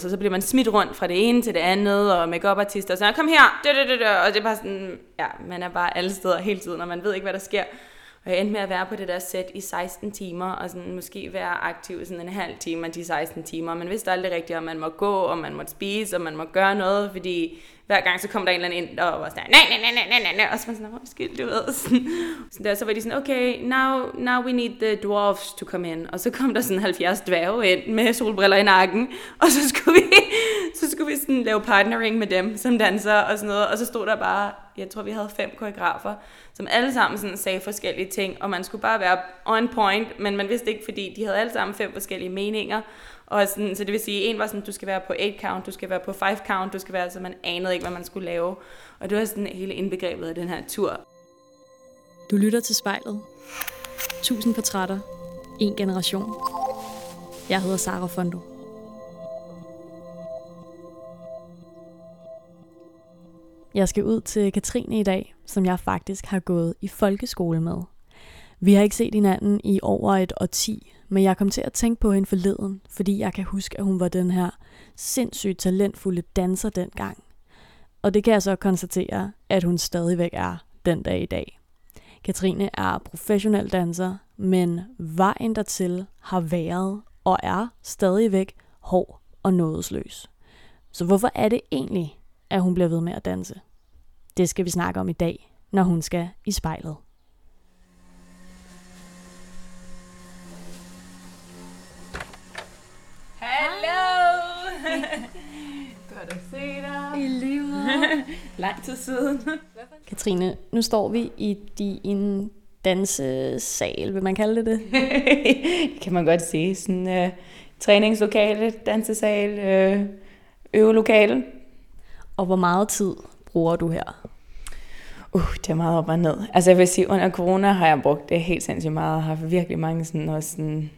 Så, så bliver man smidt rundt fra det ene til det andet, og make artister og sådan, kom her, dø, dø, dø, dø. og det er bare sådan, ja, man er bare alle steder hele tiden, og man ved ikke, hvad der sker. Og jeg endte med at være på det der sæt i 16 timer, og sådan måske være aktiv i sådan en halv time af de 16 timer. Man vidste aldrig rigtigt, om man må gå, om man må spise, om man må gøre noget, fordi hver gang så kom der en eller anden ind, og var sådan, nej, nej, nej, nej, nej, nej, og så var sådan, undskyld, du ved. Sådan. Så der, så var de sådan, okay, now, now we need the dwarfs to come in. Og så kom der sådan 70 dværge ind med solbriller i nakken, og så skulle vi, så skulle vi sådan lave partnering med dem som danser og sådan noget. Og så stod der bare, jeg tror vi havde fem koreografer, som alle sammen sådan sagde forskellige ting, og man skulle bare være on point, men man vidste ikke, fordi de havde alle sammen fem forskellige meninger, og sådan, så det vil sige, en var sådan, du skal være på 8 count, du skal være på 5 count, du skal være, så man anede ikke, hvad man skulle lave. Og det var sådan hele indbegrebet af den her tur. Du lytter til spejlet. Tusind portrætter. En generation. Jeg hedder Sara Fondo. Jeg skal ud til Katrine i dag, som jeg faktisk har gået i folkeskole med. Vi har ikke set hinanden i over et årti, men jeg kom til at tænke på hende forleden, fordi jeg kan huske, at hun var den her sindssygt talentfulde danser dengang. Og det kan jeg så konstatere, at hun stadigvæk er den dag i dag. Katrine er professionel danser, men vejen dertil har været og er stadigvæk hård og nådesløs. Så hvorfor er det egentlig, at hun bliver ved med at danse? Det skal vi snakke om i dag, når hun skal i spejlet. Godt at se dig. I livet. Lang tid siden. Katrine, nu står vi i din dansesal, vil man kalde det det? det kan man godt sige. Sådan uh, træningslokale, dansesal, uh, øvelokale. Og hvor meget tid bruger du her? Uh, det er meget op og ned. Altså jeg vil sige, under corona har jeg brugt det helt sindssygt meget. Jeg har haft virkelig mange sådan, også sådan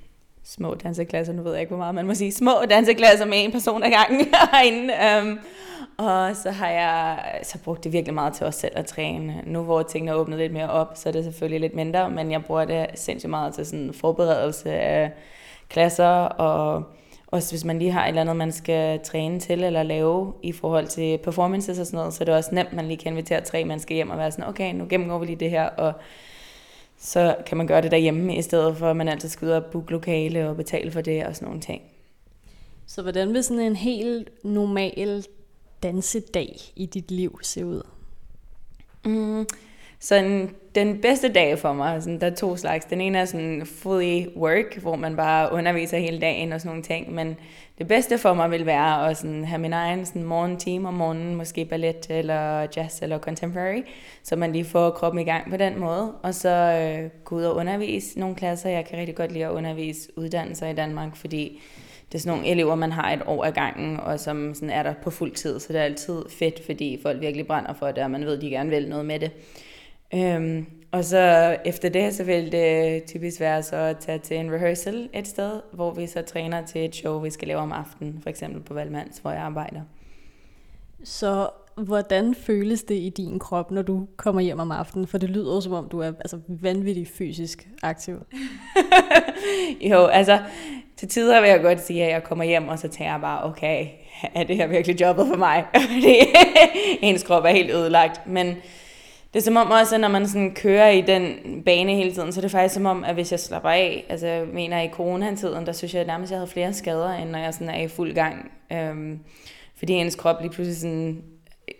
små danseklasser, nu ved jeg ikke, hvor meget man må sige, små danseklasser med en person ad gangen herinde. Um, og så har jeg så brugt det virkelig meget til os selv at træne. Nu hvor tingene er åbnet lidt mere op, så er det selvfølgelig lidt mindre, men jeg bruger det sindssygt meget til sådan forberedelse af klasser, og også hvis man lige har et eller andet, man skal træne til eller lave i forhold til performances og sådan noget, så er det også nemt, man lige kan invitere tre mennesker hjem og være sådan, okay, nu gennemgår vi lige det her, og så kan man gøre det derhjemme, i stedet for at man altid skal ud og booke lokale og betale for det og sådan nogle ting. Så hvordan vil sådan en helt normal dansedag i dit liv se ud? Mm, sådan, den bedste dag for mig, sådan, der er to slags. Den ene er sådan fully work, hvor man bare underviser hele dagen og sådan nogle ting, men det bedste for mig vil være at sådan, have min egen sådan, morgenteam om morgenen, måske ballet eller jazz eller contemporary, så man lige får kroppen i gang på den måde, og så øh, gå ud og undervise nogle klasser. Jeg kan rigtig godt lide at undervise uddannelser i Danmark, fordi det er sådan nogle elever, man har et år ad gangen, og som sådan er der på fuld tid, så det er altid fedt, fordi folk virkelig brænder for det, og man ved, at de gerne vil noget med det. Øhm, og så efter det, så vil det typisk være så at tage til en rehearsal et sted, hvor vi så træner til et show, vi skal lave om aftenen, for eksempel på Valmands, hvor jeg arbejder. Så hvordan føles det i din krop, når du kommer hjem om aftenen? For det lyder som om, du er altså, vanvittigt fysisk aktiv. jo, altså til tider vil jeg godt sige, at jeg kommer hjem, og så tænker jeg bare, okay, er det her virkelig jobbet for mig? Fordi ens krop er helt ødelagt. Men det er som om også, at når man sådan kører i den bane hele tiden, så er det faktisk som om, at hvis jeg slapper af, altså jeg mener i coronatiden, der synes jeg nærmest, at jeg havde flere skader, end når jeg sådan er i fuld gang. Øhm, fordi ens krop lige pludselig sådan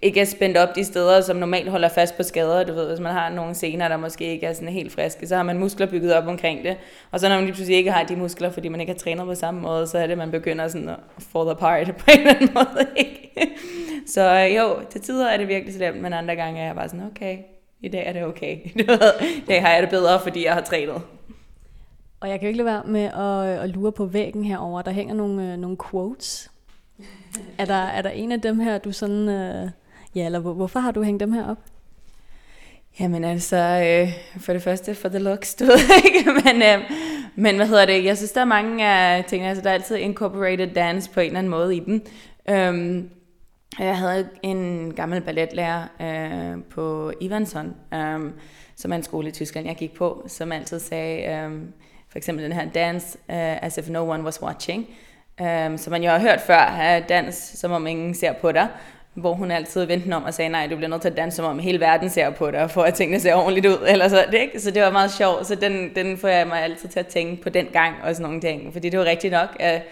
ikke er spændt op de steder, som normalt holder fast på skader. Du ved, hvis man har nogle sener, der måske ikke er sådan helt friske, så har man muskler bygget op omkring det. Og så når man lige pludselig ikke har de muskler, fordi man ikke har trænet på samme måde, så er det, man begynder sådan at fall apart på en eller anden måde. Ikke? Så øh, jo, til tider er det virkelig slemt, men andre gange er jeg bare sådan, okay, i dag er det okay. Du ved, i dag har jeg det bedre, fordi jeg har trænet. Og jeg kan jo ikke lade være med at, øh, at lure på væggen herover. Der hænger nogle, øh, nogle quotes. Er der, er der en af dem her, du sådan... Øh, ja, eller hvor, hvorfor har du hængt dem her op? Jamen altså, øh, for det første for the looks, du ved ikke, men, øh, men hvad hedder det, jeg synes, der er mange af tingene, altså der er altid incorporated dance på en eller anden måde i dem. Øhm, jeg havde en gammel balletlærer øh, på Ivanson, øh, som er en skole i Tyskland, jeg gik på, som altid sagde, øh, for eksempel den her dance, uh, as if no one was watching um, som man jo har hørt før, have dans, som om ingen ser på dig hvor hun altid vendte om og sagde, nej, du bliver nødt til at danse, som om hele verden ser på dig, for at tingene ser ordentligt ud. Eller så, det, ikke? så det var meget sjovt, så den, den får jeg mig altid til at tænke på den gang og sådan nogle ting. Fordi det var rigtigt nok, at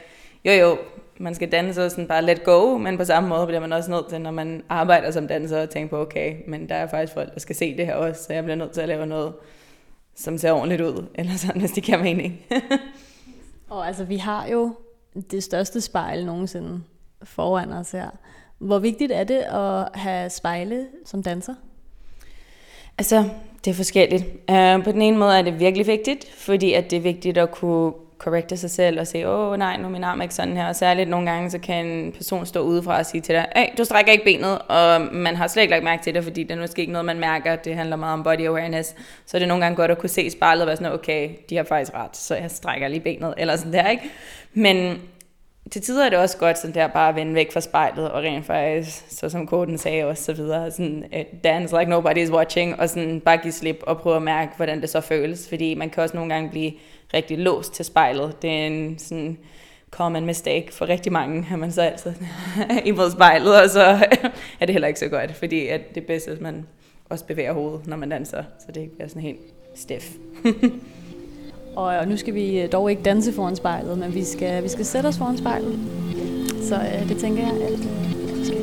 jo jo, man skal danse og sådan bare let go, men på samme måde bliver man også nødt til, når man arbejder som danser, at tænke på, okay, men der er faktisk folk, der skal se det her også, så jeg bliver nødt til at lave noget, som ser ordentligt ud, eller sådan, hvis det giver mening. og altså, vi har jo det største spejl nogensinde foran os her. Hvor vigtigt er det at have spejle som danser? Altså, det er forskelligt. Uh, på den ene måde er det virkelig vigtigt, fordi at det er vigtigt at kunne korrekte sig selv og sige, åh nej, nu er min arm ikke sådan her. Og særligt nogle gange, så kan en person stå udefra og sige til dig, hey, du strækker ikke benet, og man har slet ikke lagt mærke til det, fordi det er måske ikke noget, man mærker. Det handler meget om body awareness. Så det nogle gange godt at kunne se spejlet og være sådan, okay, de har faktisk ret, så jeg strækker lige benet, eller sådan der, ikke? Men til tider er det også godt sådan der bare at vende væk fra spejlet, og rent faktisk, så som koden sagde også, så videre, sådan, dance altså like nobody is watching, og sådan bare give slip og prøve at mærke, hvordan det så føles, fordi man kan også nogle gange blive rigtig låst til spejlet. Det er en sådan common mistake for rigtig mange, at man så altid imod spejlet, og så er det heller ikke så godt, fordi at det er bedst, at man også bevæger hovedet, når man danser, så det ikke bliver sådan helt stiff. Og nu skal vi øh, dog ikke danse foran spejlet, men vi skal, vi skal sætte os foran spejlet. Så øh, det tænker jeg, at øh, vi skal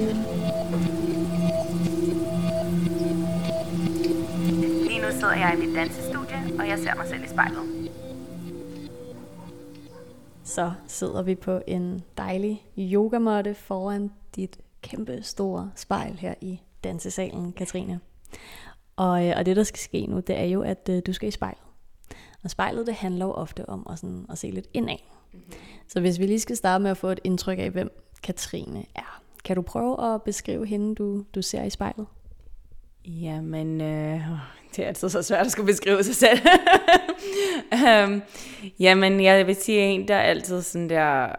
Lige nu sidder jeg i mit dansestudie, og jeg ser mig selv i spejlet. Så sidder vi på en dejlig yogamåtte foran dit kæmpe store spejl her i dansesalen, Katrine. Og, øh, og det, der skal ske nu, det er jo, at øh, du skal i spejlet. Og spejlet, det handler jo ofte om at, sådan, at se lidt indad. Mm-hmm. Så hvis vi lige skal starte med at få et indtryk af, hvem Katrine er. Kan du prøve at beskrive hende, du, du ser i spejlet? Jamen, øh, det er altid så svært at skulle beskrive sig selv. um, jamen, jeg vil sige en, der er altid sådan der,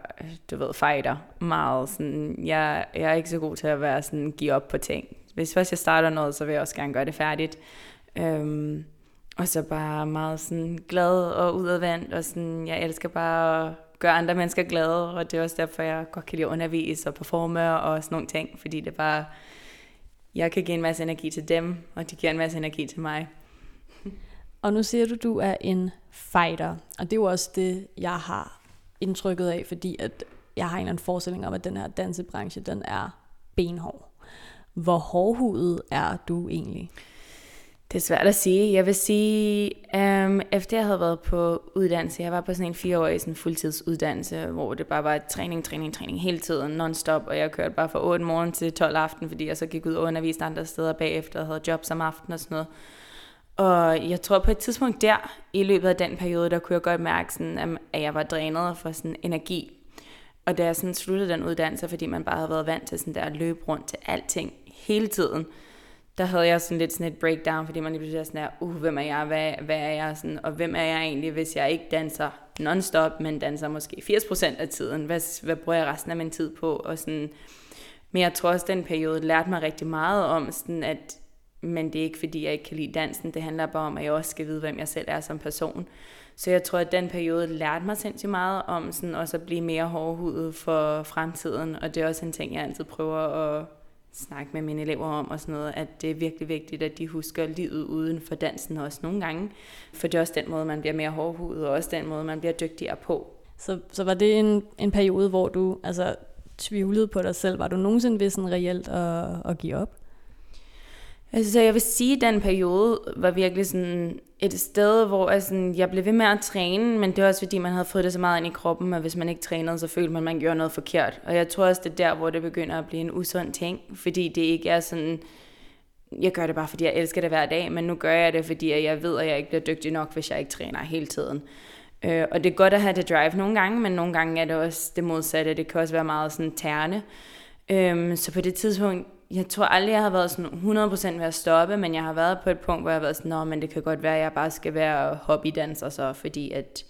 du ved, fighter meget. Sådan, jeg, jeg er ikke så god til at være sådan, give op på ting. Hvis først jeg starter noget, så vil jeg også gerne gøre det færdigt. Um, og så bare meget sådan glad og udadvendt, og sådan, jeg elsker bare at gøre andre mennesker glade, og det er også derfor, jeg godt kan lide at undervise og performe og sådan nogle ting, fordi det er bare, jeg kan give en masse energi til dem, og de giver en masse energi til mig. Og nu siger du, du er en fighter, og det er jo også det, jeg har indtrykket af, fordi at jeg har en eller anden forestilling om, at den her dansebranche, den er benhård. Hvor hårdhudet er du egentlig? Det er svært at sige. Jeg vil sige, um, efter jeg havde været på uddannelse, jeg var på sådan en fireårig sådan fuldtidsuddannelse, hvor det bare var træning, træning, træning hele tiden, non-stop, og jeg kørte bare fra 8 morgen til 12 aften, fordi jeg så gik ud og underviste andre steder bagefter, og havde job som aften og sådan noget. Og jeg tror på et tidspunkt der, i løbet af den periode, der kunne jeg godt mærke, sådan, at jeg var drænet for sådan energi. Og da jeg sådan sluttede den uddannelse, fordi man bare havde været vant til sådan der at løbe rundt til alting hele tiden, der havde jeg sådan lidt sådan et breakdown, fordi man lige pludselig er sådan her, uh, hvem er jeg, hvad, hvad er jeg, sådan, og hvem er jeg egentlig, hvis jeg ikke danser non-stop, men danser måske 80% af tiden, hvad, hvad bruger jeg resten af min tid på, og sådan, men jeg tror også, den periode lærte mig rigtig meget om, sådan at, men det er ikke fordi, jeg ikke kan lide dansen, det handler bare om, at jeg også skal vide, hvem jeg selv er som person. Så jeg tror, at den periode lærte mig sindssygt meget om sådan også at blive mere hårdhudet for fremtiden, og det er også en ting, jeg altid prøver at snakke med mine elever om og sådan noget, at det er virkelig vigtigt, at de husker livet uden for dansen også nogle gange. For det er også den måde, man bliver mere hårdhudet, og også den måde, man bliver dygtigere på. Så, så var det en, en periode, hvor du altså, tvivlede på dig selv? Var du nogensinde ved sådan reelt at, at give op? Altså, jeg vil sige, at den periode var virkelig sådan et sted, hvor jeg, sådan, jeg blev ved med at træne, men det var også fordi, man havde fået det så meget ind i kroppen, at hvis man ikke trænede, så følte man, at man gjorde noget forkert. Og jeg tror også, det er der, hvor det begynder at blive en usund ting, fordi det ikke er sådan, jeg gør det bare, fordi jeg elsker det hver dag, men nu gør jeg det, fordi jeg ved, at jeg ikke bliver dygtig nok, hvis jeg ikke træner hele tiden. Øh, og det er godt at have det drive nogle gange, men nogle gange er det også det modsatte. Det kan også være meget sådan tærne. Øhm, så på det tidspunkt, jeg tror aldrig, jeg har været sådan 100% ved at stoppe, men jeg har været på et punkt, hvor jeg har været sådan, Nå, men det kan godt være, at jeg bare skal være hobbydanser så, fordi at,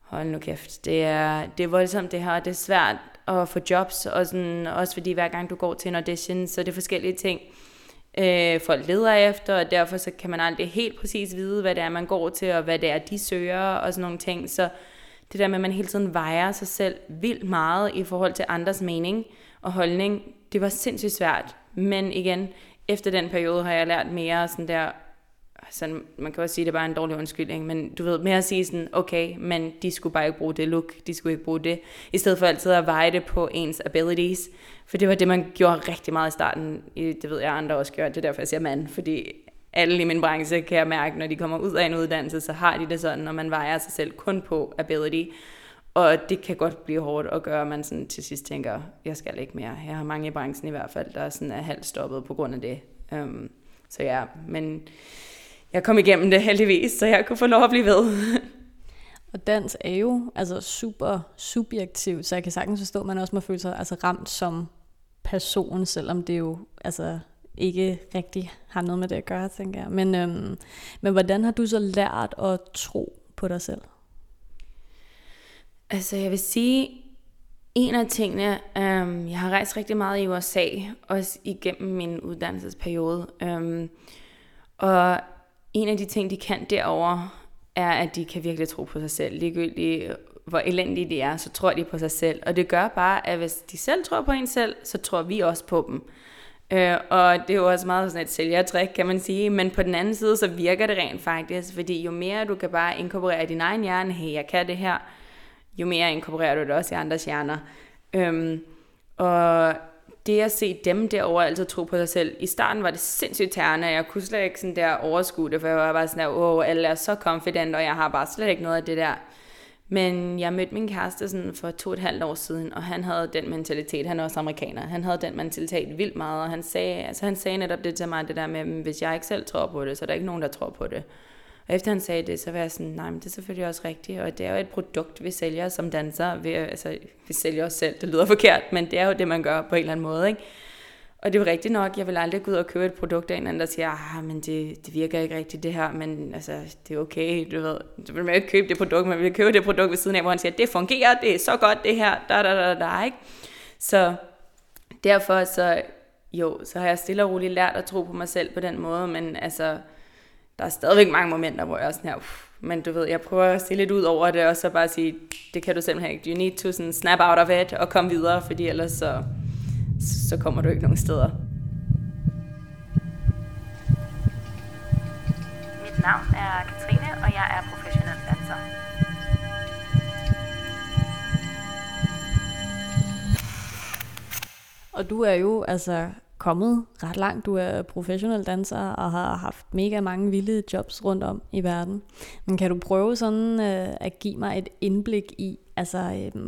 hold nu kæft, det er, det er voldsomt det her, det er svært at få jobs, og sådan, også fordi hver gang du går til en audition, så er det forskellige ting, øh, folk leder efter, og derfor så kan man aldrig helt præcis vide, hvad det er, man går til, og hvad det er, de søger, og sådan nogle ting, så det der med, at man hele tiden vejer sig selv vildt meget i forhold til andres mening og holdning, det var sindssygt svært. Men igen, efter den periode har jeg lært mere sådan der, sådan, man kan også sige, det er bare en dårlig undskyldning, men du ved, mere at sige sådan, okay, men de skulle bare ikke bruge det look, de skulle ikke bruge det, i stedet for altid at veje det på ens abilities, for det var det, man gjorde rigtig meget i starten, det ved jeg, andre også gør, det er derfor, jeg siger mand, fordi alle i min branche kan jeg mærke, når de kommer ud af en uddannelse, så har de det sådan, når man vejer sig selv kun på ability, og det kan godt blive hårdt at gøre, at man sådan til sidst tænker, jeg skal ikke mere. Jeg har mange i branchen i hvert fald, der er sådan er halvt stoppet på grund af det. Um, så ja, men jeg kom igennem det heldigvis, så jeg kunne få lov at blive ved. Og dans er jo altså super subjektiv, så jeg kan sagtens forstå, at man også må føle sig altså, ramt som person, selvom det jo altså, ikke rigtig har noget med det at gøre, tænker jeg. Men, øhm, men hvordan har du så lært at tro på dig selv? Altså jeg vil sige, en af tingene, øhm, jeg har rejst rigtig meget i USA, også igennem min uddannelsesperiode. Øhm, og en af de ting, de kan derover er, at de kan virkelig tro på sig selv. Ligegyldigt hvor elendige de er, så tror de på sig selv. Og det gør bare, at hvis de selv tror på en selv, så tror vi også på dem. Øh, og det er jo også meget sådan et sælgertrik, kan man sige. Men på den anden side, så virker det rent faktisk. Fordi jo mere du kan bare inkorporere din egen hjerne, hey, jeg kan det her, jo mere inkorporerer du det også i andres hjerner. Øhm, og det at se dem derovre altid tro på sig selv. I starten var det sindssygt tærende, jeg kunne slet ikke sådan der overskue det, for jeg var bare sådan der, åh, alle er så confident, og jeg har bare slet ikke noget af det der. Men jeg mødte min kæreste sådan for to og et halvt år siden, og han havde den mentalitet, han er også amerikaner, han havde den mentalitet vildt meget, og han sagde, altså han sagde netop det til mig, det der med, hvis jeg ikke selv tror på det, så er der ikke nogen, der tror på det. Og efter han sagde det, så var jeg sådan, nej, men det er selvfølgelig også rigtigt, og det er jo et produkt, vi sælger som danser. Vi, altså, vi sælger os selv, det lyder forkert, men det er jo det, man gør på en eller anden måde, ikke? Og det er jo rigtigt nok, jeg vil aldrig gå ud og købe et produkt af en anden, der siger, ah, men det, det virker ikke rigtigt det her, men altså, det er okay, du ved. Du vil ikke købe det produkt, man vil købe det produkt ved siden af, hvor han siger, det fungerer, det er så godt det her, da da da da, ikke? Så derfor så, jo, så har jeg stille og roligt lært at tro på mig selv på den måde, men altså, der er stadigvæk mange momenter, hvor jeg er sådan her, uff, men du ved, jeg prøver at se lidt ud over det, og så bare sige, det kan du simpelthen ikke. You need to sådan snap out of it og komme videre, fordi ellers så, så kommer du ikke nogen steder. Mit navn er Katrine, og jeg er professionel danser. Og du er jo altså kommet ret langt. Du er professionel danser og har haft mega mange vilde jobs rundt om i verden. Men kan du prøve sådan øh, at give mig et indblik i, altså øh,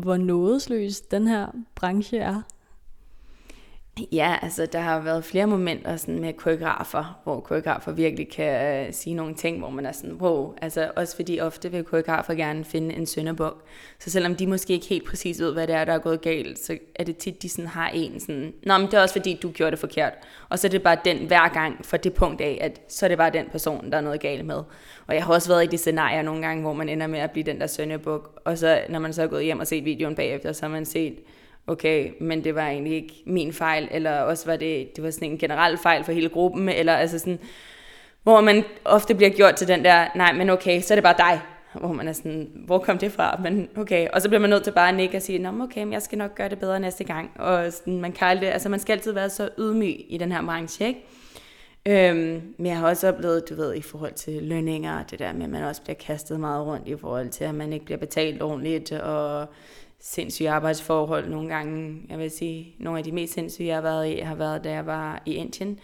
hvor nådesløs den her branche er? Ja, altså der har været flere momenter sådan med koreografer, hvor koreografer virkelig kan øh, sige nogle ting, hvor man er sådan, wow, altså også fordi ofte vil koreografer gerne finde en sønderbog. Så selvom de måske ikke helt præcis ved, hvad det er, der er gået galt, så er det tit, de sådan har en sådan, nå, men det er også fordi, du gjorde det forkert. Og så er det bare den hver gang fra det punkt af, at så er det bare den person, der er noget galt med. Og jeg har også været i de scenarier nogle gange, hvor man ender med at blive den der søndebuk, og så når man så er gået hjem og set videoen bagefter, så har man set, okay, men det var egentlig ikke min fejl, eller også var det, det var sådan en generel fejl for hele gruppen, eller altså sådan, hvor man ofte bliver gjort til den der, nej, men okay, så er det bare dig, hvor man er sådan, hvor kom det fra? Men okay, og så bliver man nødt til bare at nikke og sige, nå, okay, men jeg skal nok gøre det bedre næste gang, og sådan, man kan aldrig, altså man skal altid være så ydmyg i den her branche, ikke? Øhm, men jeg har også oplevet, du ved, i forhold til lønninger, det der med, at man også bliver kastet meget rundt i forhold til, at man ikke bliver betalt ordentligt, og sindssyge arbejdsforhold nogle gange. Jeg vil sige, nogle af de mest sindssyge, jeg har været i, har været, da jeg var i Indien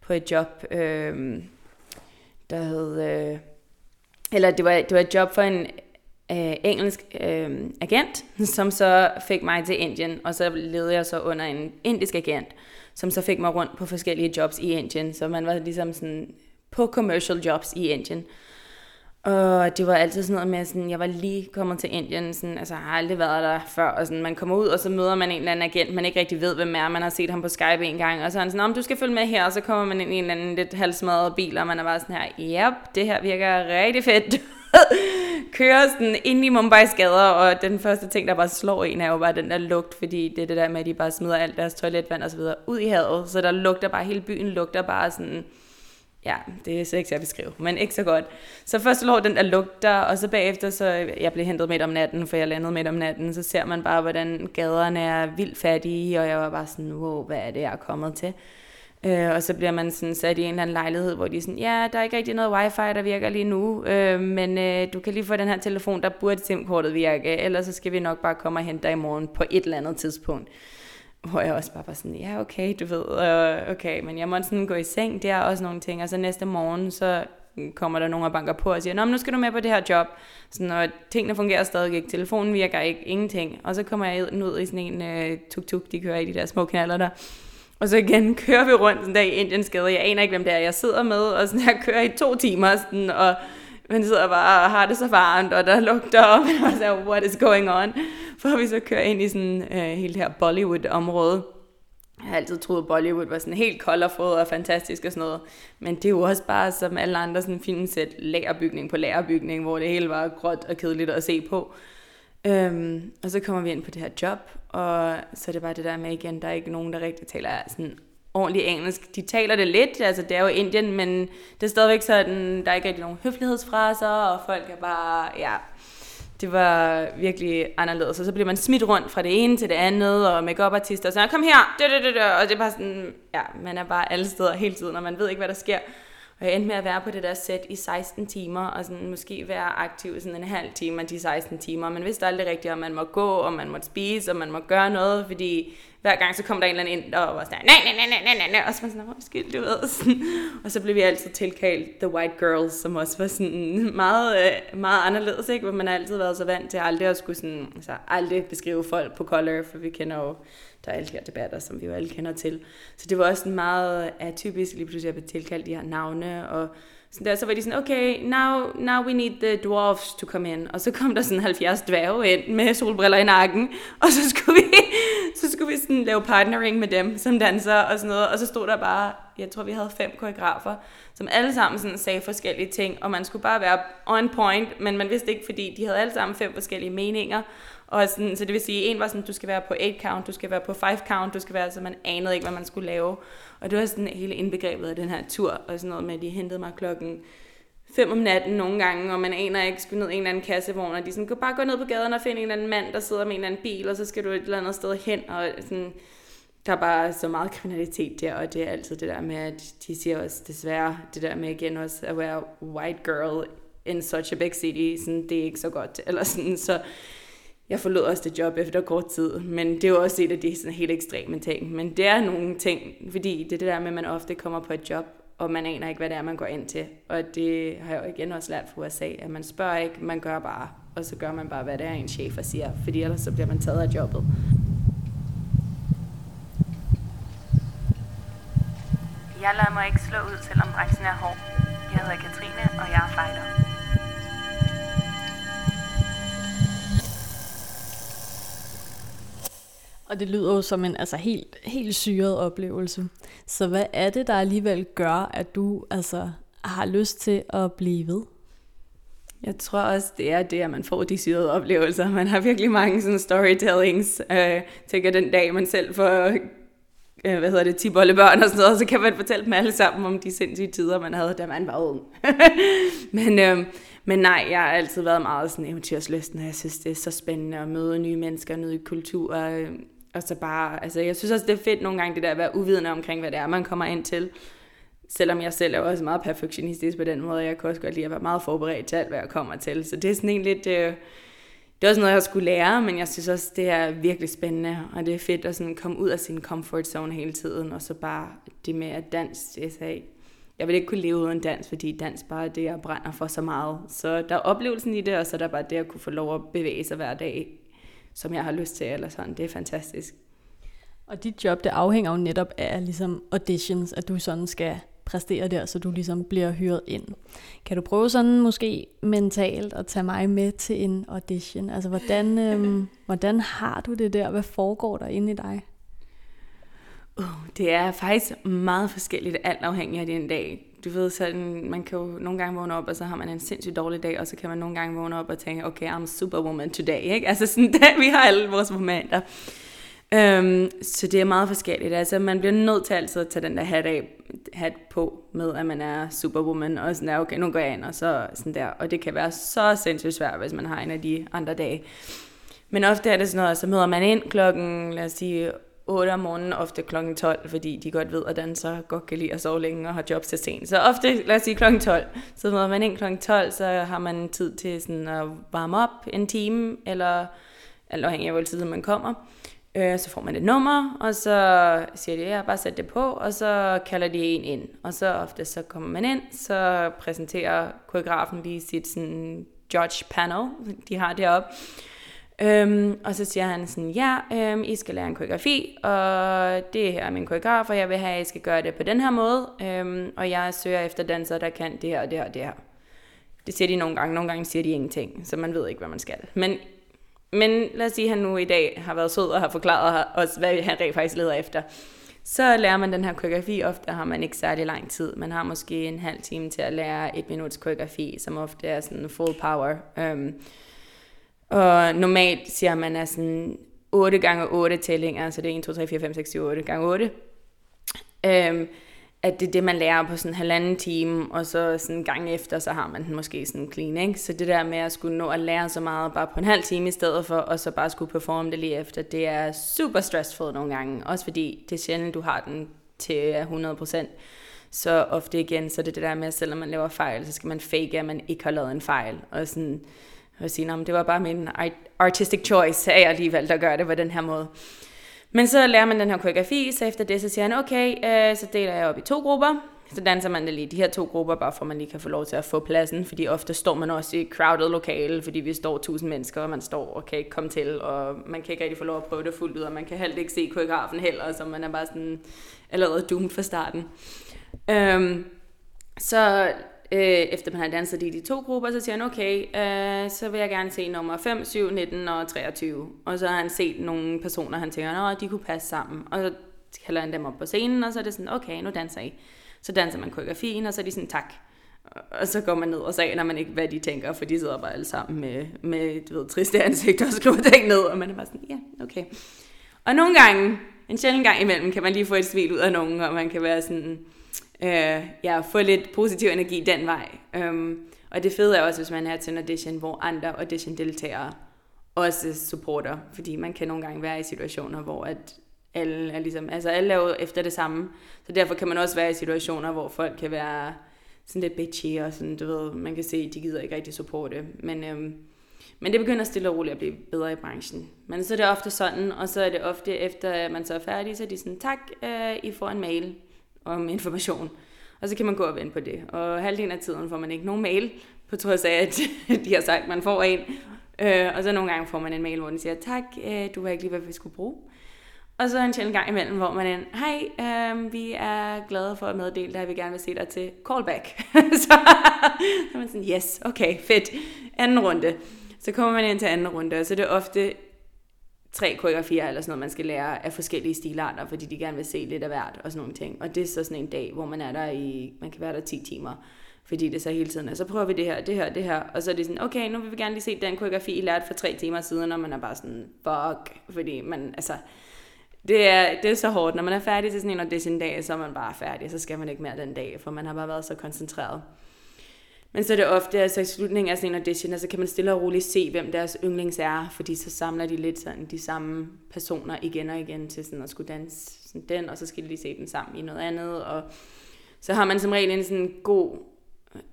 på et job, øh, der hed... Øh, eller det var, det var et job for en øh, engelsk øh, agent, som så fik mig til Indien, og så levede jeg så under en indisk agent, som så fik mig rundt på forskellige jobs i Indien. Så man var ligesom sådan på commercial jobs i Indien. Og det var altid sådan noget med, sådan, jeg var lige kommet til Indien, sådan, altså jeg har aldrig været der før, og sådan, man kommer ud, og så møder man en eller anden agent, man ikke rigtig ved, hvem er, man har set ham på Skype en gang, og så er han sådan, om du skal følge med her, og så kommer man ind i en eller anden lidt halvsmadret bil, og man er bare sådan her, yep, det her virker rigtig fedt. Kører sådan ind i Mumbai's gader, og den første ting, der bare slår en, er jo bare den der lugt, fordi det er det der med, at de bare smider alt deres toiletvand og så videre ud i havet, så der lugter bare, hele byen lugter bare sådan, ja, det er så ikke til at beskrive, men ikke så godt. Så først lå den der lugter, og så bagefter, så jeg blev hentet midt om natten, for jeg landede midt om natten, så ser man bare, hvordan gaderne er vildt fattige, og jeg var bare sådan, wow, hvad er det, jeg er kommet til? Øh, og så bliver man sådan sat i en eller anden lejlighed, hvor de er sådan, ja, der er ikke rigtig noget wifi, der virker lige nu, øh, men øh, du kan lige få den her telefon, der burde SIM-kortet virke, ellers så skal vi nok bare komme og hente dig i morgen på et eller andet tidspunkt. Hvor jeg også bare var sådan, ja okay, du ved, øh, okay, men jeg måtte sådan gå i seng, det er også nogle ting, og så næste morgen, så kommer der nogen og banker på og siger, Nå, men nu skal du med på det her job. Sådan, og tingene fungerer stadig ikke, telefonen virker ikke, ingenting. Og så kommer jeg ud i sådan en uh, tuk-tuk, de kører i de der små kanaler der. Og så igen kører vi rundt sådan der i Indiens gade. Jeg aner ikke, hvem det er, jeg sidder med. Og sådan her kører i to timer. Sådan, og man sidder bare og har det så varmt, og der lugter, og man er så, what is going on? For vi så kører ind i sådan øh, hele det her Bollywood-område. Jeg har altid troet, at Bollywood var sådan helt colorful og fantastisk og sådan noget. Men det er jo også bare som alle andre sådan filmsæt, lagerbygning på lagerbygning, hvor det hele var gråt og kedeligt at se på. Øhm, og så kommer vi ind på det her job, og så er det bare det der med igen, der er ikke nogen, der rigtig taler sådan ordentlig engelsk. De taler det lidt, altså det er jo Indien, men det er stadigvæk sådan, der er ikke rigtig nogen høflighedsfraser, og folk er bare, ja, det var virkelig anderledes. Og så bliver man smidt rundt fra det ene til det andet, og make artister og så kom her, dø, dø, dø, dø, og det er bare sådan, ja, man er bare alle steder hele tiden, og man ved ikke, hvad der sker. Og jeg endte med at være på det der sæt i 16 timer, og sådan måske være aktiv sådan en halv time af de 16 timer. Man vidste aldrig rigtigt, om man må gå, om man må spise, om man må gøre noget, fordi hver gang så kom der en eller anden ind, og var sådan, nej, nej, nej, nej, nej, nej, og så var sådan, undskyld, du ved, sådan. og så blev vi altid tilkaldt The White Girls, som også var sådan meget, øh, meget anderledes, ikke? Hvor man har altid været så vant til aldrig at skulle sådan, altså aldrig beskrive folk på color, for vi kender jo, der er alle de her debatter, som vi jo alle kender til. Så det var også sådan meget atypisk lige pludselig at blive tilkaldt de her navne, og så der, så var de sådan, okay, now, now we need the dwarfs to come in. Og så kom der sådan 70 dværge ind med solbriller i nakken, og så skulle vi, så skulle vi sådan lave partnering med dem som danser og sådan noget. Og så stod der bare, jeg tror vi havde fem koreografer, som alle sammen sådan sagde forskellige ting, og man skulle bare være on point, men man vidste ikke, fordi de havde alle sammen fem forskellige meninger. Og sådan, så det vil sige, en var sådan, du skal være på 8 count, du skal være på 5 count, du skal være, så man anede ikke, hvad man skulle lave. Og det var sådan hele indbegrebet af den her tur, og sådan noget med, at de hentede mig klokken 5 om natten nogle gange, og man aner ikke, skulle ned i en eller anden kassevogn, og de sådan, bare gå ned på gaden og finde en eller anden mand, der sidder med en eller anden bil, og så skal du et eller andet sted hen, og sådan, der er bare så meget kriminalitet der, og det er altid det der med, at de siger også desværre, det der med igen også at være white girl in such a big city, sådan, det er ikke så godt, eller sådan, så jeg forlod også det job efter kort tid, men det er jo også et af de sådan helt ekstreme ting. Men det er nogle ting, fordi det er det der med, at man ofte kommer på et job, og man aner ikke, hvad det er, man går ind til. Og det har jeg jo igen også lært fra USA, at man spørger ikke, man gør bare, og så gør man bare, hvad det er, en chef siger, fordi ellers så bliver man taget af jobbet. Jeg lader mig ikke slå ud, selvom branchen er hård. Jeg hedder Katrine, og jeg er fighter. Og det lyder jo som en altså, helt, helt syret oplevelse. Så hvad er det, der alligevel gør, at du altså, har lyst til at blive ved? Jeg tror også, det er det, at man får de syrede oplevelser. Man har virkelig mange sådan storytellings. Øh, tænker den dag, man selv får øh, hvad hedder det, 10 børn og sådan noget, så kan man fortælle dem alle sammen om de sindssyge tider, man havde, da man var ung. men, øh, men nej, jeg har altid været meget sådan eventyrsløsten, og jeg synes, det er så spændende at møde nye mennesker, nye kulturer, og så bare, altså jeg synes også, det er fedt nogle gange, det der at være uvidende omkring, hvad det er, man kommer ind til. Selvom jeg selv er også meget perfektionistisk på den måde, jeg kan også godt lide at være meget forberedt til alt, hvad jeg kommer til. Så det er sådan en lidt, øh, det er også noget, jeg skulle lære, men jeg synes også, det er virkelig spændende, og det er fedt at sådan komme ud af sin comfort zone hele tiden, og så bare det med at dans, det er jeg vil ikke kunne leve uden dans, fordi dans bare er det, jeg brænder for så meget. Så der er oplevelsen i det, og så er der bare det at kunne få lov at bevæge sig hver dag som jeg har lyst til, eller sådan. Det er fantastisk. Og dit job, det afhænger jo netop af ligesom auditions, at du sådan skal præstere der, så du ligesom bliver hyret ind. Kan du prøve sådan måske mentalt at tage mig med til en audition? Altså, hvordan, øhm, hvordan har du det der? Hvad foregår der inde i dig? Uh, det er faktisk meget forskelligt, alt afhængig af din dag du ved, sådan, man kan jo nogle gange vågne op, og så har man en sindssygt dårlig dag, og så kan man nogle gange vågne op og tænke, okay, I'm superwoman today, ikke? Altså sådan, det, vi har alle vores momenter. Øhm, så det er meget forskelligt. Altså, man bliver nødt til altid at tage den der hat, af, hat på med, at man er superwoman, og sådan der, okay, nu går jeg ind, og så sådan der. Og det kan være så sindssygt svært, hvis man har en af de andre dage. Men ofte er det sådan noget, så møder man ind klokken, lad os sige, 8 om morgenen, ofte klokken 12, fordi de godt ved, at dansere godt kan lide at sove længe og har jobs til sent. Så ofte, lad os sige klokken 12, så møder man ind kl. 12, så har man tid til sådan at varme op en time, eller alt afhængig af, hvor tid man kommer. Øh, så får man et nummer, og så siger de, ja, bare sæt det på, og så kalder de en ind. Og så ofte så kommer man ind, så præsenterer koreografen lige sit sådan, judge panel, de har deroppe. Øhm, og så siger han sådan, ja, øhm, I skal lære en koreografi, og det her er min koreograf, og jeg vil have, at I skal gøre det på den her måde, øhm, og jeg søger efter dansere, der kan det her og det her og det her. Det siger de nogle gange, nogle gange siger de ingenting, så man ved ikke, hvad man skal. Men, men lad os sige, at han nu i dag har været sød og har forklaret os, hvad han rent faktisk leder efter. Så lærer man den her koreografi, ofte har man ikke særlig lang tid. Man har måske en halv time til at lære et minuts koreografi, som ofte er sådan full power. Øhm, og normalt siger man er sådan 8 gange 8 tællinger, så det er 1, 2, 3, 4, 5, 6, 7, 8 gange 8. Øhm, at det er det, man lærer på sådan en halvanden time, og så sådan en gang efter, så har man den måske sådan clean, ikke? Så det der med at skulle nå at lære så meget bare på en halv time i stedet for, og så bare skulle performe det lige efter, det er super stressful nogle gange. Også fordi det er sjældent, du har den til 100%. Så ofte igen, så er det det der med, at selvom man laver fejl, så skal man fake, at man ikke har lavet en fejl. Og sådan, og sige, at det var bare min artistic choice, at jeg lige valgte at gøre det på den her måde. Men så lærer man den her koreografi, så efter det, så siger han, okay, øh, så deler jeg op i to grupper. Så danser man det lige de her to grupper, bare for at man lige kan få lov til at få pladsen, fordi ofte står man også i crowded lokale, fordi vi står tusind mennesker, og man står og kan ikke komme til, og man kan ikke rigtig få lov at prøve det fuldt ud, og man kan heller ikke se koreografen heller, så man er bare sådan allerede doomed fra starten. Øhm, så øh, efter man har danset i de to grupper, så siger han, okay, øh, så vil jeg gerne se nummer 5, 7, 19 og 23. Og så har han set nogle personer, han tænker, at de kunne passe sammen. Og så kalder han dem op på scenen, og så er det sådan, okay, nu danser I. Så danser man koreografien, og så er de sådan, tak. Og så går man ned og siger, når man ikke, hvad de tænker, for de sidder bare alle sammen med, med du ved, triste ansigter og skriver ting ned, og man er bare sådan, ja, okay. Og nogle gange, en sjældent gang imellem, kan man lige få et smil ud af nogen, og man kan være sådan, øh, ja, få lidt positiv energi den vej. Um, og det fede er også, hvis man er til en audition, hvor andre audition-deltagere også supporter, fordi man kan nogle gange være i situationer, hvor at alle er ligesom, altså alle er jo efter det samme, så derfor kan man også være i situationer, hvor folk kan være sådan lidt bitchy, og sådan, du ved, man kan se, at de gider ikke rigtig supporte, men, øhm, men det begynder stille og roligt at blive bedre i branchen. Men så er det ofte sådan, og så er det ofte efter, at man så er færdig, så er de sådan, tak, øh, I får en mail, om information. Og så kan man gå og vente på det. Og halvdelen af tiden får man ikke nogen mail, på trods af, at de har sagt, at man får en. Øh, og så nogle gange får man en mail, hvor den siger, tak, øh, du har ikke lige, hvad vi skulle bruge. Og så en sjældent gang imellem, hvor man er, hej, øh, vi er glade for at meddele dig, at vi gerne vil se dig til callback. så, så er man sådan, yes, okay, fedt. Anden runde. Så kommer man ind til anden runde, og så er det ofte tre koreografier eller sådan noget, man skal lære af forskellige stilarter, fordi de gerne vil se lidt af hvert og sådan nogle ting. Og det er så sådan en dag, hvor man er der i, man kan være der 10 timer, fordi det så hele tiden er, så prøver vi det her, det her, det her, og så er det sådan, okay, nu vil vi gerne lige se den koreografi, I lærte for tre timer siden, og man er bare sådan, fuck, fordi man, altså, det er, det er så hårdt. Når man er færdig til sådan en audition dag, så er man bare færdig, så skal man ikke mere den dag, for man har bare været så koncentreret. Men så er det ofte, altså i slutningen af sådan en audition, altså kan man stille og roligt se, hvem deres yndlings er, fordi så samler de lidt sådan de samme personer igen og igen til sådan at skulle danse sådan den, og så skal de lige se den sammen i noget andet, og så har man som regel en sådan god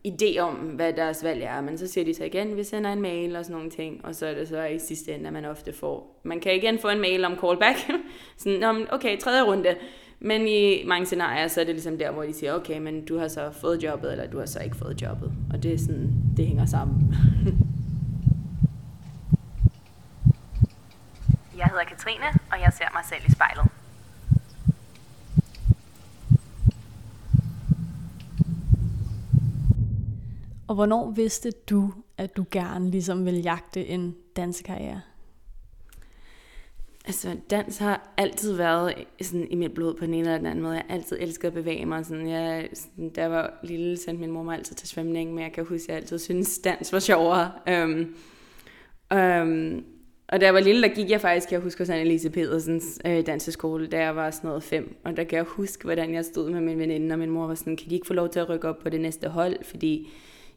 idé om, hvad deres valg er, men så siger de så igen, vi sender en mail og sådan nogle ting, og så er det så i sidste ende, at man ofte får, man kan igen få en mail om callback, sådan, okay, tredje runde, men i mange scenarier, så er det ligesom der, hvor de siger, okay, men du har så fået jobbet, eller du har så ikke fået jobbet. Og det er sådan, det hænger sammen. jeg hedder Katrine, og jeg ser mig selv i spejlet. Og hvornår vidste du, at du gerne ligesom ville jagte en dansekarriere? Altså, dans har altid været sådan, i mit blod på en eller anden måde. Jeg har altid elsket at bevæge mig. Sådan, jeg, sådan, da jeg var lille, sendte min mor mig altid til svømning, men jeg kan huske, at jeg altid synes, dans var sjovere. Øhm, øhm, Og da jeg var lille, der gik jeg faktisk, jeg husker sådan Elise Pedersens øh, danseskole, da jeg var sådan noget fem. Og der kan jeg huske, hvordan jeg stod med min veninde, og min mor var sådan, kan de ikke få lov til at rykke op på det næste hold, fordi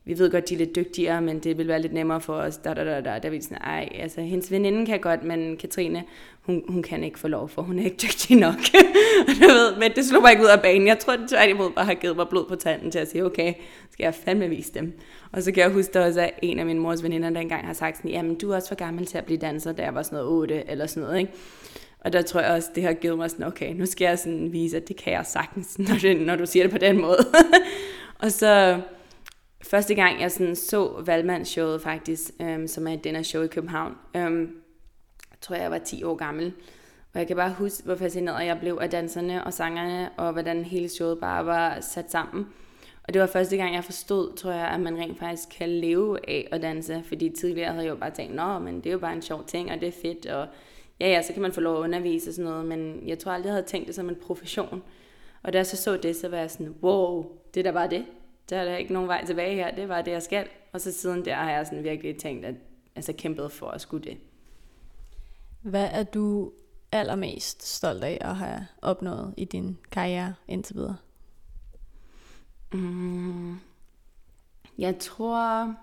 vi ved godt, de er lidt dygtigere, men det vil være lidt nemmere for os. Da, da, da, da. der vi sådan, ej, altså hendes veninde kan godt, men Katrine, hun, hun kan ikke få lov, for hun er ikke dygtig nok. du ved, men det slog mig ikke ud af banen. Jeg tror, det tværtimod bare har givet mig blod på tanden til at sige, okay, skal jeg fandme vise dem. Og så kan jeg huske også, at en af mine mors veninder der engang har sagt sådan, jamen du er også for gammel til at blive danser, da jeg var sådan noget 8 eller sådan noget, ikke? Og der tror jeg også, det har givet mig sådan, okay, nu skal jeg sådan vise, at det kan jeg sagtens, når, det, når du siger det på den måde. og så første gang, jeg sådan så Valmandsshowet faktisk, øhm, som er et dinnershow i København, øhm, tror jeg, jeg var 10 år gammel. Og jeg kan bare huske, hvor fascineret jeg blev af danserne og sangerne, og hvordan hele showet bare var sat sammen. Og det var første gang, jeg forstod, tror jeg, at man rent faktisk kan leve af at danse. Fordi tidligere havde jeg jo bare tænkt, nå, men det er jo bare en sjov ting, og det er fedt, og ja, ja, så kan man få lov at undervise og sådan noget. Men jeg tror aldrig, jeg havde tænkt det som en profession. Og da jeg så så det, så var jeg sådan, wow, det der var det der er der ikke nogen vej tilbage her, det var det, jeg skal. Og så siden der har jeg sådan virkelig tænkt, at altså kæmpet for at skulle det. Hvad er du allermest stolt af at have opnået i din karriere indtil videre? Mm, jeg tror...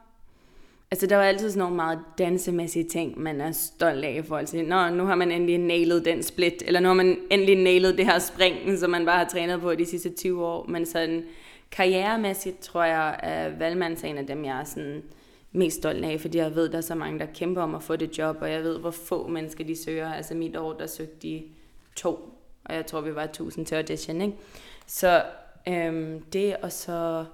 Altså, der var altid sådan nogle meget dansemæssige ting, man er stolt af i forhold til, Nå, nu har man endelig nailet den split, eller nu har man endelig nailet det her spring, som man bare har trænet på de sidste 20 år. Men sådan, karrieremæssigt tror jeg, at Valmands er en af dem, jeg er sådan mest stolt af, fordi jeg ved, der er så mange, der kæmper om at få det job, og jeg ved, hvor få mennesker de søger. Altså mit år, der søgte de to, og jeg tror, vi var tusind til audition, ikke? Så øhm, det, og så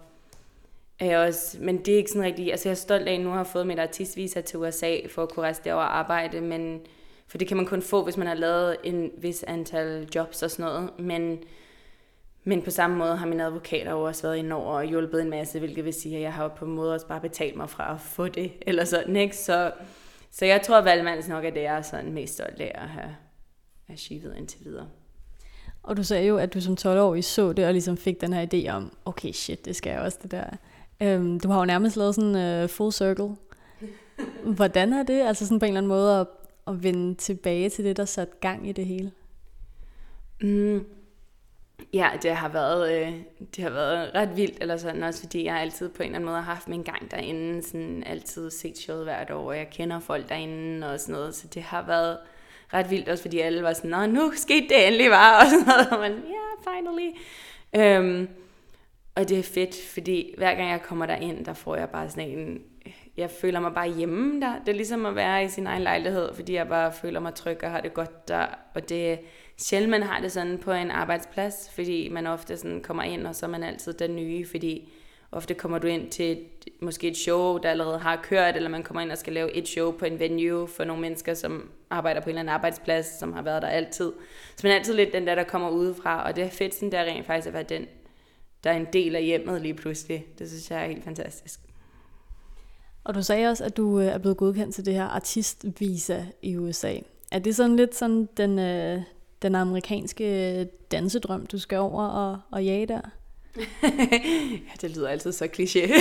er jeg også, men det er ikke sådan rigtigt, altså jeg er stolt af, at nu har fået mit artistvisa til USA, for at kunne rejse derover og arbejde, men, for det kan man kun få, hvis man har lavet en vis antal jobs og sådan noget, men men på samme måde har min advokat også været over og hjulpet en masse, hvilket vil sige, at jeg har på en måde også bare betalt mig fra at få det, eller sådan, ikke? Så, så jeg tror, at Valmands nok er det, jeg er sådan mest stolt af at have achieved indtil videre. Og du sagde jo, at du som 12-årig så det, og ligesom fik den her idé om, okay, shit, det skal jeg også, det der. Øhm, du har jo nærmest lavet sådan uh, full circle. Hvordan er det, altså sådan på en eller anden måde, at, at vende tilbage til det, der satte gang i det hele? Mm, Ja, det har været, øh, det har været ret vildt, eller sådan, også fordi jeg altid på en eller anden måde har haft min gang derinde, sådan altid set showet hvert år, og jeg kender folk derinde og sådan noget, så det har været ret vildt, også fordi alle var sådan, nå, nu skete det endelig var, og sådan noget, og man, ja, yeah, finally. Øhm, og det er fedt, fordi hver gang jeg kommer derind, der får jeg bare sådan en, jeg føler mig bare hjemme der. Det er ligesom at være i sin egen lejlighed, fordi jeg bare føler mig tryg og har det godt der, og det sjældent, man har det sådan på en arbejdsplads, fordi man ofte sådan kommer ind, og så er man altid den nye, fordi ofte kommer du ind til et, måske et show, der allerede har kørt, eller man kommer ind og skal lave et show på en venue for nogle mennesker, som arbejder på en eller anden arbejdsplads, som har været der altid. Så man er altid lidt den der, der kommer udefra, og det er fedt sådan der rent faktisk at være den, der er en del af hjemmet lige pludselig. Det synes jeg er helt fantastisk. Og du sagde også, at du øh, er blevet godkendt til det her artistvisa i USA. Er det sådan lidt sådan den, øh, den amerikanske dansedrøm, du skal over og, og jage der? ja, det lyder altid så kliché.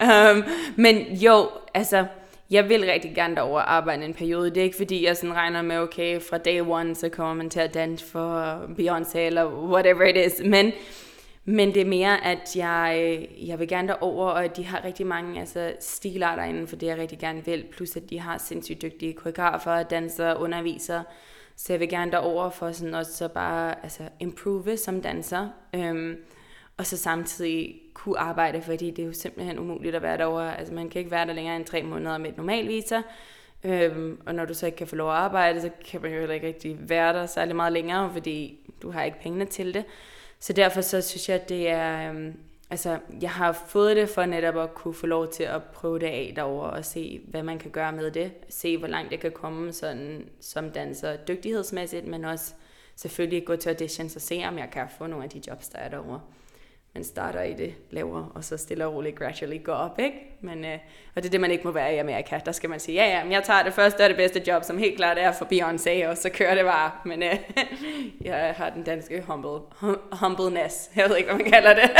um, men jo, altså, jeg vil rigtig gerne derover arbejde en periode. Det er ikke fordi, jeg sådan regner med, okay, fra day one, så kommer man til at danse for Beyoncé eller whatever it is. Men, men det er mere, at jeg, jeg vil gerne derover, og at de har rigtig mange altså, stilarter inden for det, jeg rigtig gerne vil. Plus at de har sindssygt dygtige koreografer, dansere, undervisere. Så jeg vil gerne derover for sådan også så bare altså, improve som danser. Øhm, og så samtidig kunne arbejde, fordi det er jo simpelthen umuligt at være derovre. Altså man kan ikke være der længere end tre måneder med et normalt visa. Øhm, og når du så ikke kan få lov at arbejde, så kan man jo heller ikke rigtig være der særlig meget længere, fordi du har ikke pengene til det. Så derfor så synes jeg, at det er, øhm, altså, jeg har fået det for netop at kunne få lov til at prøve det af derover og se, hvad man kan gøre med det. Se, hvor langt jeg kan komme sådan, som danser dygtighedsmæssigt, men også selvfølgelig gå til auditions og se, om jeg kan få nogle af de jobs, der er derovre man starter i det lavere, og så stille og roligt gradually går op, ikke? Men, øh, og det er det, man ikke må være i Amerika. Der skal man sige, ja, ja, men jeg tager det første og det bedste job, som helt klart er for Beyoncé, og så kører det bare. Men øh, jeg har den danske humble, hum, humbleness. Jeg ved ikke, hvad man kalder det.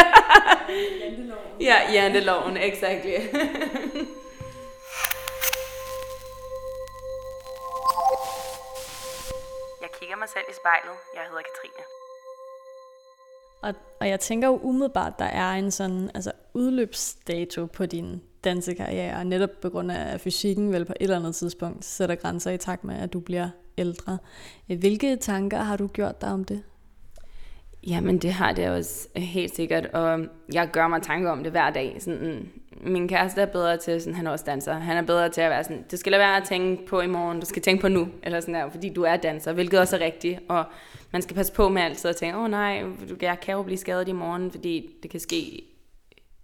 janteloven. Ja, janteloven, exactly. jeg kigger mig selv i spejlet. Jeg hedder Katrine. Og, og jeg tænker jo umiddelbart, der er en sådan altså udløbsdato på din dansekarriere, netop på grund af fysikken vel på et eller andet tidspunkt sætter grænser i takt med, at du bliver ældre. Øh, hvilke tanker har du gjort dig om det? Jamen, det har det også helt sikkert, og jeg gør mig tanker om det hver dag. Sådan, min kæreste er bedre til, sådan, han er også danser, han er bedre til at være sådan, det skal lade være at tænke på i morgen, du skal tænke på nu, eller sådan der, fordi du er danser, hvilket også er rigtigt, og man skal passe på med altid at tænke, åh oh, nej, jeg kan jo blive skadet i morgen, fordi det kan ske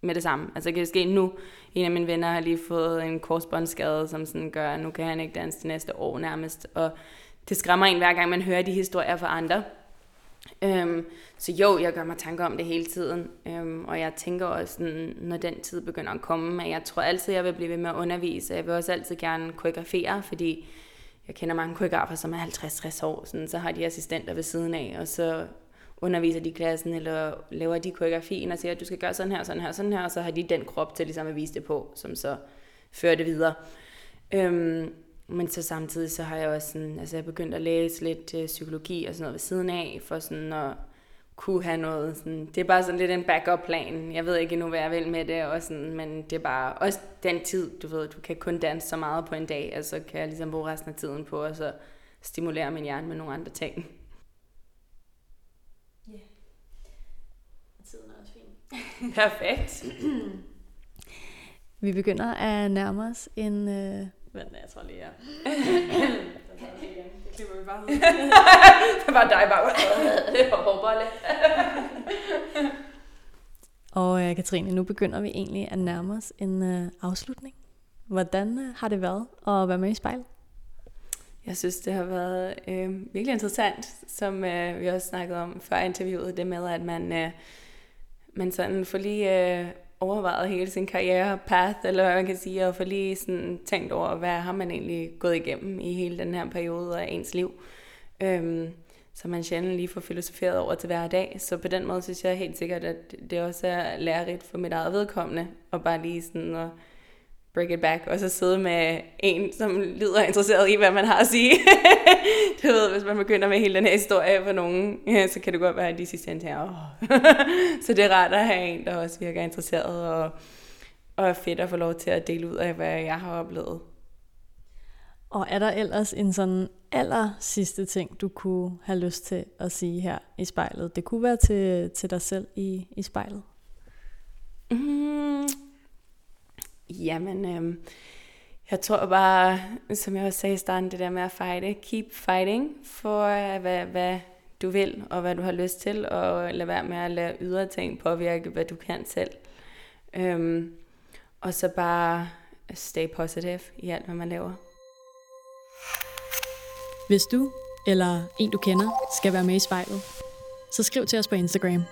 med det samme. Altså det kan ske nu. En af mine venner har lige fået en korsbåndsskade, som sådan gør, at nu kan han ikke danse det næste år nærmest, og det skræmmer en hver gang, man hører de historier fra andre. Øhm, så jo, jeg gør mig tanker om det hele tiden, øhm, og jeg tænker også, når den tid begynder at komme, at jeg tror altid, jeg vil blive ved med at undervise. Jeg vil også altid gerne koreografere, fordi jeg kender mange koreografer, som er 50-60 år, sådan, så har de assistenter ved siden af, og så underviser de klassen, eller laver de koreografien og siger, at du skal gøre sådan her, sådan her, sådan her, og så har de den krop til ligesom at vise det på, som så fører det videre. Øhm, men så samtidig så har jeg også sådan, altså jeg begyndt at læse lidt øh, psykologi og sådan noget ved siden af, for sådan at kunne have noget sådan, det er bare sådan lidt en backup plan. Jeg ved ikke endnu, hvad jeg vil med det, og sådan, men det er bare også den tid, du ved, du kan kun danse så meget på en dag, og så kan jeg ligesom bruge resten af tiden på, og så stimulere min hjerne med nogle andre ting. Ja. Yeah. Tiden er også fin. Perfekt. Vi begynder at nærme os en øh, men jeg tror lige, jeg... det klipper vi bare ud. det var dig bare. det var hårbolle. Og uh, Katrine, nu begynder vi egentlig at nærme os en uh, afslutning. Hvordan uh, har det været at være med i spejl? Jeg synes, det har været øh, virkelig interessant, som øh, vi også snakkede om før interviewet, det med, at man, øh, man sådan får lige øh, overvejet hele sin karriere path, eller hvad man kan sige, og få lige sådan tænkt over, hvad har man egentlig gået igennem i hele den her periode af ens liv. Øhm, så man sjældent lige får filosoferet over til hver dag. Så på den måde synes jeg helt sikkert, at det også er lærerigt for mit eget vedkommende, og bare lige sådan at break it back, og så sidde med en, som lyder interesseret i, hvad man har at sige. du ved, hvis man begynder med hele den her historie for nogen, ja, så kan det godt være, at de sidste ende her, oh. så det er rart at have en, der også virker interesseret, og, og er fedt at få lov til at dele ud af, hvad jeg har oplevet. Og er der ellers en sådan aller sidste ting, du kunne have lyst til at sige her i spejlet? Det kunne være til, til dig selv i, i spejlet. Mm, Jamen, øhm, jeg tror bare, som jeg også sagde i starten, det der med at fighte. Keep fighting for, øh, hvad, hvad du vil, og hvad du har lyst til, og lad være med at lade ydre ting påvirke, hvad du kan selv. Øhm, og så bare stay positive i alt, hvad man laver. Hvis du eller en du kender skal være med i spejlet, så skriv til os på Instagram.